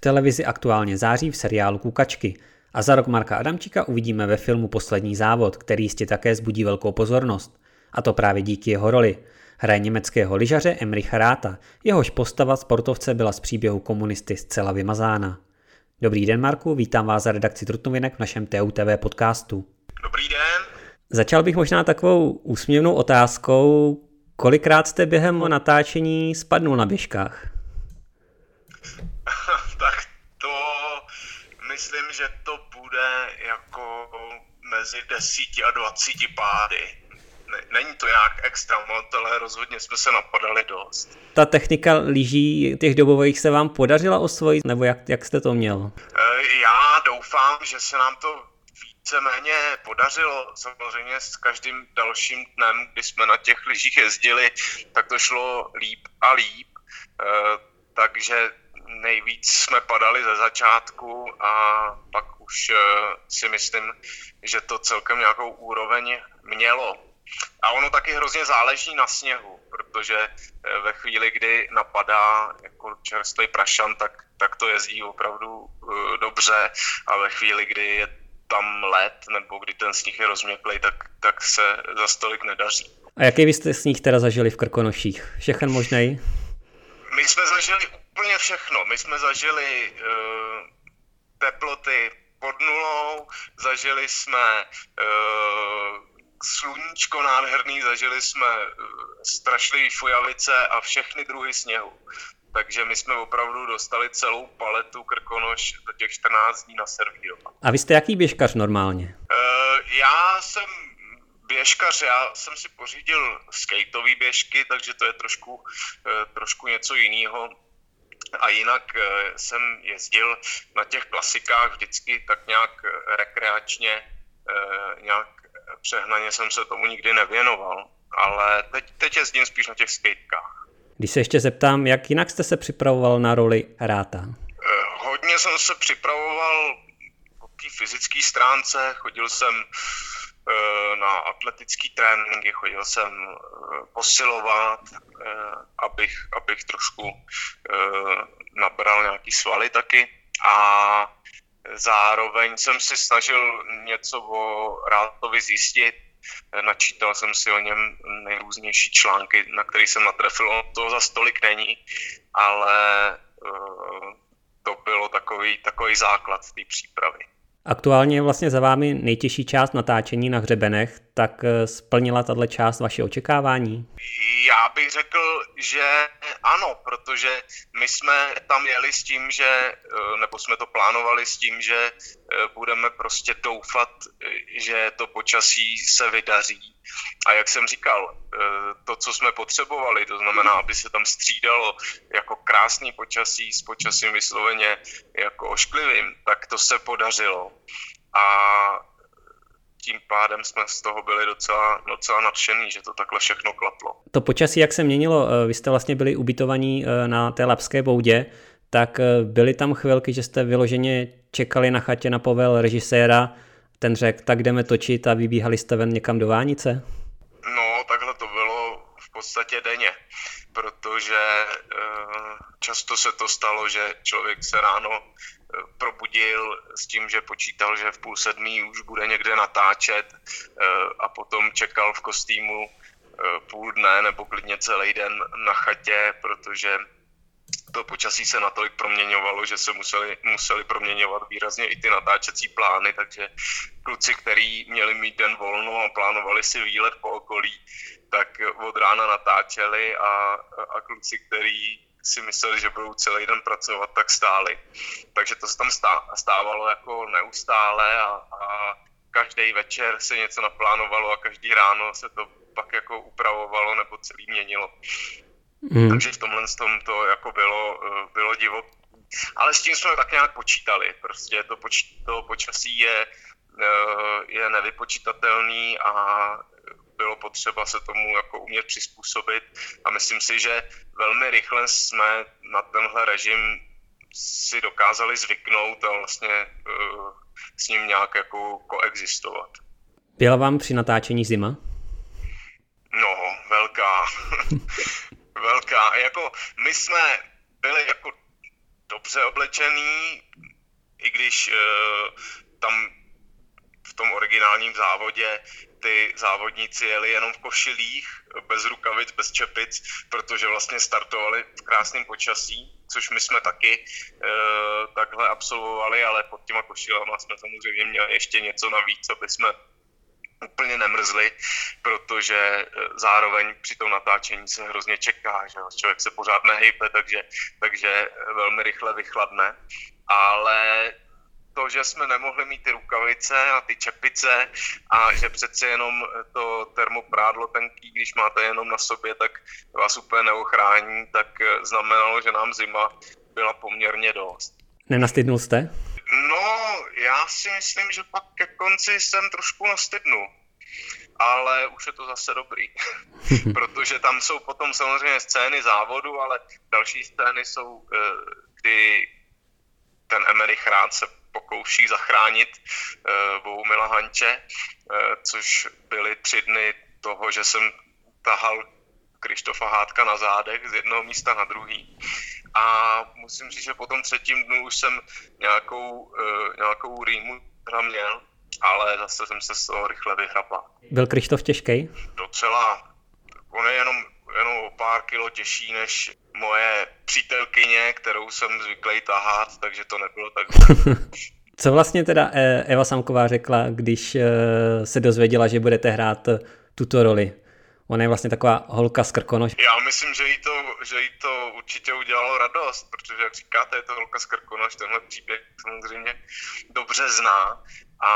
televizi aktuálně září v seriálu Kukačky a za rok Marka Adamčíka uvidíme ve filmu Poslední závod, který jistě také zbudí velkou pozornost. A to právě díky jeho roli. Hraje německého lyžaře Emricha Ráta, jehož postava sportovce byla z příběhu komunisty zcela vymazána. Dobrý den, Marku, vítám vás za redakci Trutnovinek v našem TUTV podcastu. Dobrý den. Začal bych možná takovou úsměvnou otázkou. Kolikrát jste během natáčení spadnul na běžkách? Myslím, že to bude jako mezi 10 a 20 pády není to nějak extra moc, ale rozhodně jsme se napadali dost. Ta technika lyží těch dobových se vám podařila osvojit, nebo jak, jak jste to měl? E, já doufám, že se nám to víceméně podařilo. Samozřejmě s každým dalším dnem, kdy jsme na těch lyžích jezdili, tak to šlo líp a líp. E, takže nejvíc jsme padali ze začátku a pak už e, si myslím, že to celkem nějakou úroveň mělo. A ono taky hrozně záleží na sněhu, protože eh, ve chvíli, kdy napadá jako čerstvý prašan, tak, tak to jezdí opravdu uh, dobře a ve chvíli, kdy je tam led nebo kdy ten sníh je rozměklý, tak, tak se za stolik nedaří. A jaký vy jste sníh teda zažili v Krkonoších? Všechen možný? My jsme zažili úplně všechno. My jsme zažili uh, teploty pod nulou, zažili jsme uh, sluníčko nádherný, zažili jsme eh, strašlivý fujavice a všechny druhy sněhu. Takže my jsme opravdu dostali celou paletu krkonoš do těch 14 dní na servírovat. A vy jste jaký běžkař normálně? Uh, já jsem běžkař, já jsem si pořídil skateové běžky, takže to je trošku, uh, trošku něco jiného. A jinak uh, jsem jezdil na těch klasikách vždycky tak nějak rekreačně, nějak přehnaně jsem se tomu nikdy nevěnoval, ale teď, teď jezdím spíš na těch skatekách. Když se ještě zeptám, jak jinak jste se připravoval na roli Ráta? Eh, hodně jsem se připravoval po té fyzické stránce, chodil jsem eh, na atletický tréninky, chodil jsem eh, posilovat, abych, abych trošku nabral nějaký svaly taky a Zároveň jsem si snažil něco o Rátovi zjistit, načítal jsem si o něm nejrůznější články, na který jsem natrefil. On to za stolik není, ale uh, to bylo takový, takový základ té přípravy. Aktuálně je vlastně za vámi nejtěžší část natáčení na hřebenech, tak eh, splnila tato část vaše očekávání? Já bych řekl, že ano, protože my jsme tam jeli s tím, že, eh, nebo jsme to plánovali s tím, že eh, budeme prostě doufat, že to počasí se vydaří. A jak jsem říkal, to, co jsme potřebovali, to znamená, aby se tam střídalo jako krásný počasí s počasím vysloveně jako ošklivým, tak to se podařilo. A tím pádem jsme z toho byli docela, docela nadšený, že to takhle všechno klaplo. To počasí, jak se měnilo, eh, vy jste vlastně byli ubytovaní eh, na té Lapské boudě, tak eh, byly tam chvilky, že jste vyloženě čekali na chatě na povel režiséra, ten řekl, tak jdeme točit a vybíhali jste ven někam do Vánice? No, takhle to bylo v podstatě denně, protože často se to stalo, že člověk se ráno probudil s tím, že počítal, že v půl sedmí už bude někde natáčet eh, a potom čekal v kostýmu eh, půl dne nebo klidně celý den na chatě, protože to počasí se natolik proměňovalo, že se museli, museli proměňovat výrazně i ty natáčecí plány, takže kluci, kteří měli mít den volno a plánovali si výlet po okolí, tak od rána natáčeli a, a kluci, kteří si mysleli, že budou celý den pracovat, tak stáli. Takže to se tam stávalo jako neustále a, a každý večer se něco naplánovalo a každý ráno se to pak jako upravovalo nebo celý měnilo. Mm. Takže v tomhle tom to jako bylo, bylo divo. Ale s tím jsme tak nějak počítali. Prostě to, poč- to počasí je, je nevypočítatelný a bylo potřeba se tomu jako umět přizpůsobit a myslím si, že velmi rychle jsme na tenhle režim si dokázali zvyknout a vlastně uh, s ním nějak jako koexistovat. Byla vám při natáčení zima? No, velká. velká. Jako my jsme byli jako dobře oblečený, i když tam v tom originálním závodě ty závodníci jeli jenom v košilích, bez rukavic, bez čepic, protože vlastně startovali v krásném počasí, což my jsme taky e, takhle absolvovali, ale pod těma košilama jsme samozřejmě měli ještě něco navíc, aby jsme úplně nemrzli, protože eh, zároveň při tom natáčení se hrozně čeká, že člověk se pořád nehejpe, takže, takže velmi rychle vychladne. Ale to, že jsme nemohli mít ty rukavice a ty čepice a že přece jenom to termoprádlo tenký, když máte jenom na sobě, tak vás úplně neochrání, tak znamenalo, že nám zima byla poměrně dost. Nenastydnul jste? No, já si myslím, že pak ke konci jsem trošku nastydnul ale už je to zase dobrý, protože tam jsou potom samozřejmě scény závodu, ale další scény jsou, eh, kdy ten Emerich rád se pokouší zachránit uh, Bohumila Hanče, uh, což byly tři dny toho, že jsem tahal Krištofa Hádka na zádech z jednoho místa na druhý. A musím říct, že po tom třetím dnu už jsem nějakou, uh, nějakou rýmu měl, ale zase jsem se z toho rychle vyhrapal. Byl Krištof těžký? Docela. On je jenom, jenom o pár kilo těžší než moje přítelkyně, kterou jsem zvyklý tahat, takže to nebylo tak. Co vlastně teda eh, Eva Samková řekla, když eh, se dozvěděla, že budete hrát eh, tuto roli? Ona je vlastně taková holka z Krkonoš. Já myslím, že jí, to, že jí to určitě udělalo radost, protože jak říkáte, je to holka z Krkonoš, tenhle příběh samozřejmě dobře zná a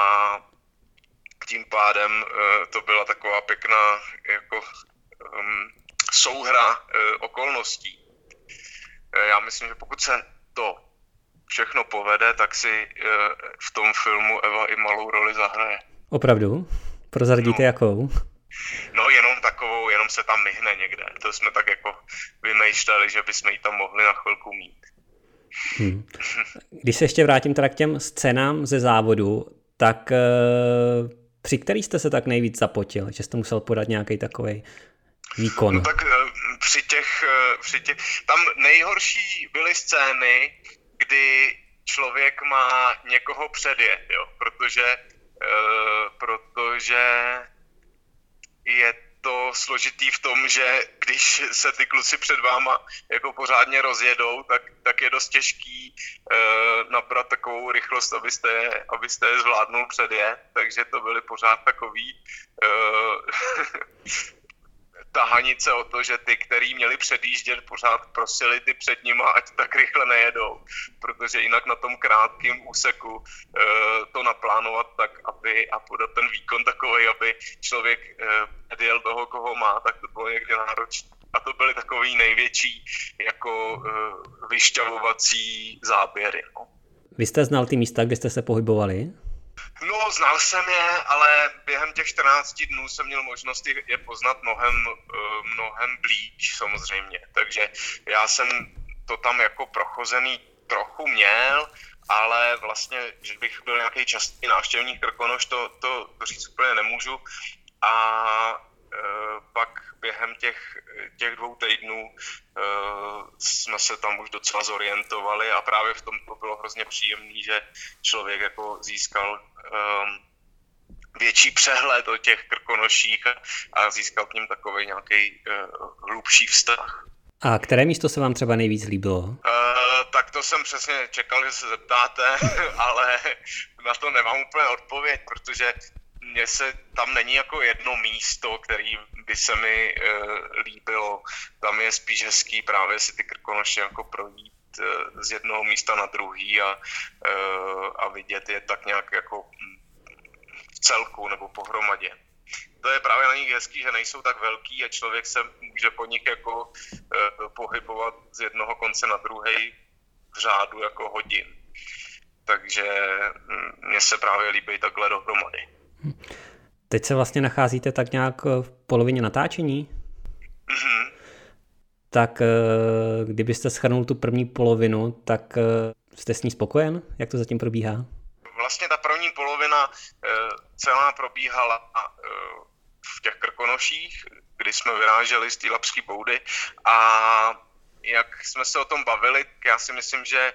tím pádem to byla taková pěkná jako um, souhra okolností. Eh, já myslím, že pokud se to všechno povede, tak si eh, v tom filmu Eva i malou roli zahraje. Opravdu? Prozradíte no. jakou? No jenom takovou, jenom se tam myhne někde. To jsme tak jako vymýšleli, že bychom ji tam mohli na chvilku mít. Hmm. Když se ještě vrátím teda k těm scénám ze závodu, tak e, při který jste se tak nejvíc zapotil, že jste musel podat nějaký takový výkon? No tak při těch, eh, při těch, tam nejhorší byly scény, kdy člověk má někoho předjet, jo, protože, uh, protože je to složitý v tom, že když se ty kluci před váma jako pořádně rozjedou, tak, tak je dost těžký uh, nabrat takovou rychlost, abyste, je, abyste je zvládnul předjet, takže to byly pořád takový uh, tahanice o to, že ty, který měli předjíždět, pořád prosili ty před nima, ať tak rychle nejedou, protože jinak na tom krátkém úseku e, to naplánovat tak, aby a podat ten výkon takový, aby člověk e, jel toho, koho má, tak to bylo někdy náročné. A to byly takový největší jako e, vyšťavovací záběry. No. Vy jste znal ty místa, kde jste se pohybovali? No, znal jsem je, ale během těch 14 dnů jsem měl možnost je poznat mnohem, eh, mnohem blíž samozřejmě. Takže já jsem to tam jako prochozený trochu měl, ale vlastně, že bych byl nějaký častý návštěvník Krkonoš, to, to říct úplně nemůžu. A pak během těch, těch dvou týdnů e, jsme se tam už docela zorientovali a právě v tom to bylo hrozně příjemné, že člověk jako získal um, větší přehled o těch krkonoších a, získal k ním takový nějaký uh, hlubší vztah. A které místo se vám třeba nejvíc líbilo? Uh, tak to jsem přesně čekal, že se zeptáte, ale na to nemám úplně odpověď, protože mně se tam není jako jedno místo, který by se mi uh, líbilo. Tam je spíš hezký právě si ty krkonoše jako projít uh, z jednoho místa na druhý a, uh, a vidět je tak nějak jako v celku nebo pohromadě. To je právě na nich hezký, že nejsou tak velký a člověk se může po nich jako uh, pohybovat z jednoho konce na druhý v řádu jako hodin. Takže mm, mně se právě líbí takhle dohromady. Teď se vlastně nacházíte tak nějak eh, v polovině natáčení? Mm-hmm. Tak eh, kdybyste schrnul tu první polovinu, tak eh, jste s ní spokojen? Jak to zatím probíhá? Vlastně ta první polovina celá probíhala v těch krkonoších, kdy jsme vyráželi z té lapské boudy a jak jsme se o tom bavili, já si myslím, že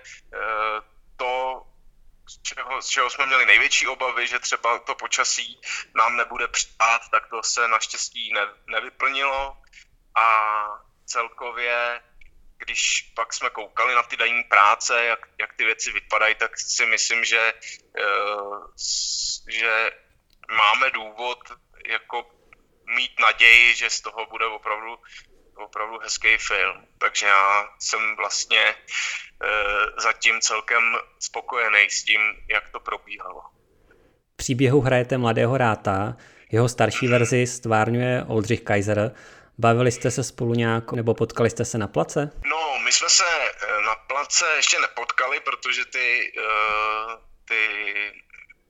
z čeho, z čeho jsme měli největší obavy, že třeba to počasí nám nebude přát, tak to se naštěstí ne, nevyplnilo. A celkově když pak jsme koukali na ty denní práce, jak, jak ty věci vypadají, tak si myslím, že, uh, že máme důvod jako mít naději, že z toho bude opravdu, opravdu hezký film. Takže já jsem vlastně uh, zatím celkem spokojený s tím, jak to probíhalo. V příběhu hrajete mladého ráta, jeho starší verzi stvárňuje Oldřich Kaiser. Bavili jste se spolu nějak, nebo potkali jste se na place? No, my jsme se eh, na place ještě nepotkali, protože ty, uh, ty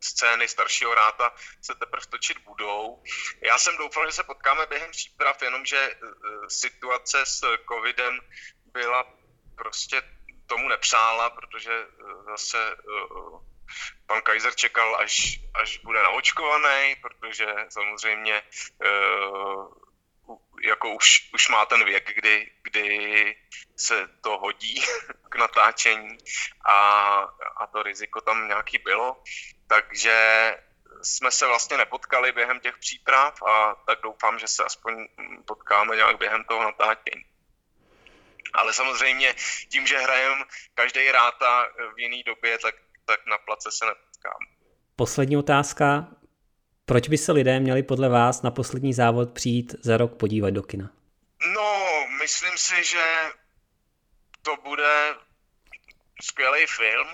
scény staršího ráta se teprve točit budou. Já jsem doufal, že se potkáme během příprav, jenomže uh, situace s covidem byla prostě tomu nepřála, protože uh, zase pan Kaiser čekal, až, až bude naočkovaný, protože samozřejmě jako už, už má ten věk, kdy, kdy se to hodí k natáčení a, a to riziko tam nějaký bylo. Takže jsme se vlastně nepotkali během těch příprav a tak doufám, že se aspoň potkáme nějak během toho natáčení. Ale samozřejmě tím, že hrajeme každý ráta v jiný době, tak, tak na place se nepotkám. Poslední otázka. Proč by se lidé měli podle vás na poslední závod přijít za rok podívat do kina? No, myslím si, že to bude skvělý film.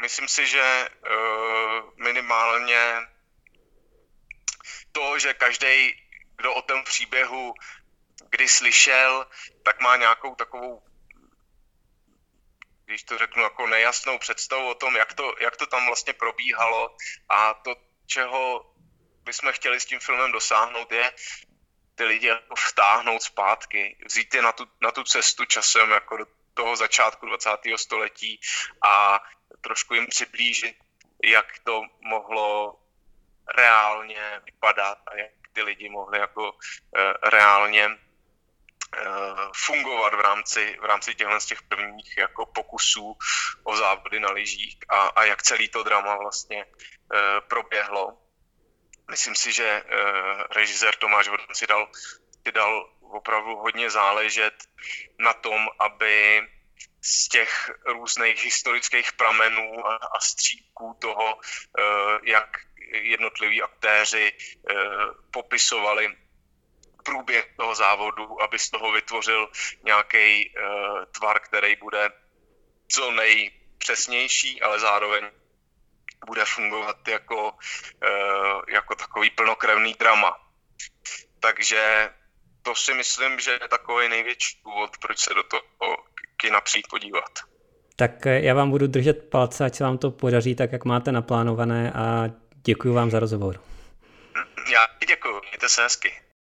Myslím si, že uh, minimálně to, že každý, kdo o tom příběhu kdy slyšel, tak má nějakou takovou, když to řeknu, jako nejasnou představu o tom, jak to, jak to tam vlastně probíhalo a to, čeho bychom chtěli s tím filmem dosáhnout, je ty lidi jako vtáhnout zpátky, vzít je na tu, na tu cestu časem jako do toho začátku 20. století a trošku jim přiblížit, jak to mohlo reálně vypadat a jak ty lidi mohli jako uh, reálně uh, fungovat v rámci, v rámci těchto z těch prvních jako pokusů o závody na lyžích a, a jak celý to drama vlastně uh, proběhlo. Myslím si, že uh, režisér Tomáš Vodon si dal, si dal opravdu hodně záležet na tom, aby z těch různých historických pramenů a, a toho, uh, jak jednotliví aktéři uh, popisovali průběh toho závodu, aby z toho vytvořil nějaký tvar, který bude co nejpřesnější, ale zároveň bude fungovat jako, eh, jako takový plnokrevný drama. Takže to si myslím, že je takový největší důvod, proč se do toho kina přijít podívat. Tak eh, já vám budu držet palce, ať se vám to podaří tak, jak máte naplánované a děkuji vám za rozhovor. Já děkuji, mějte se hezky.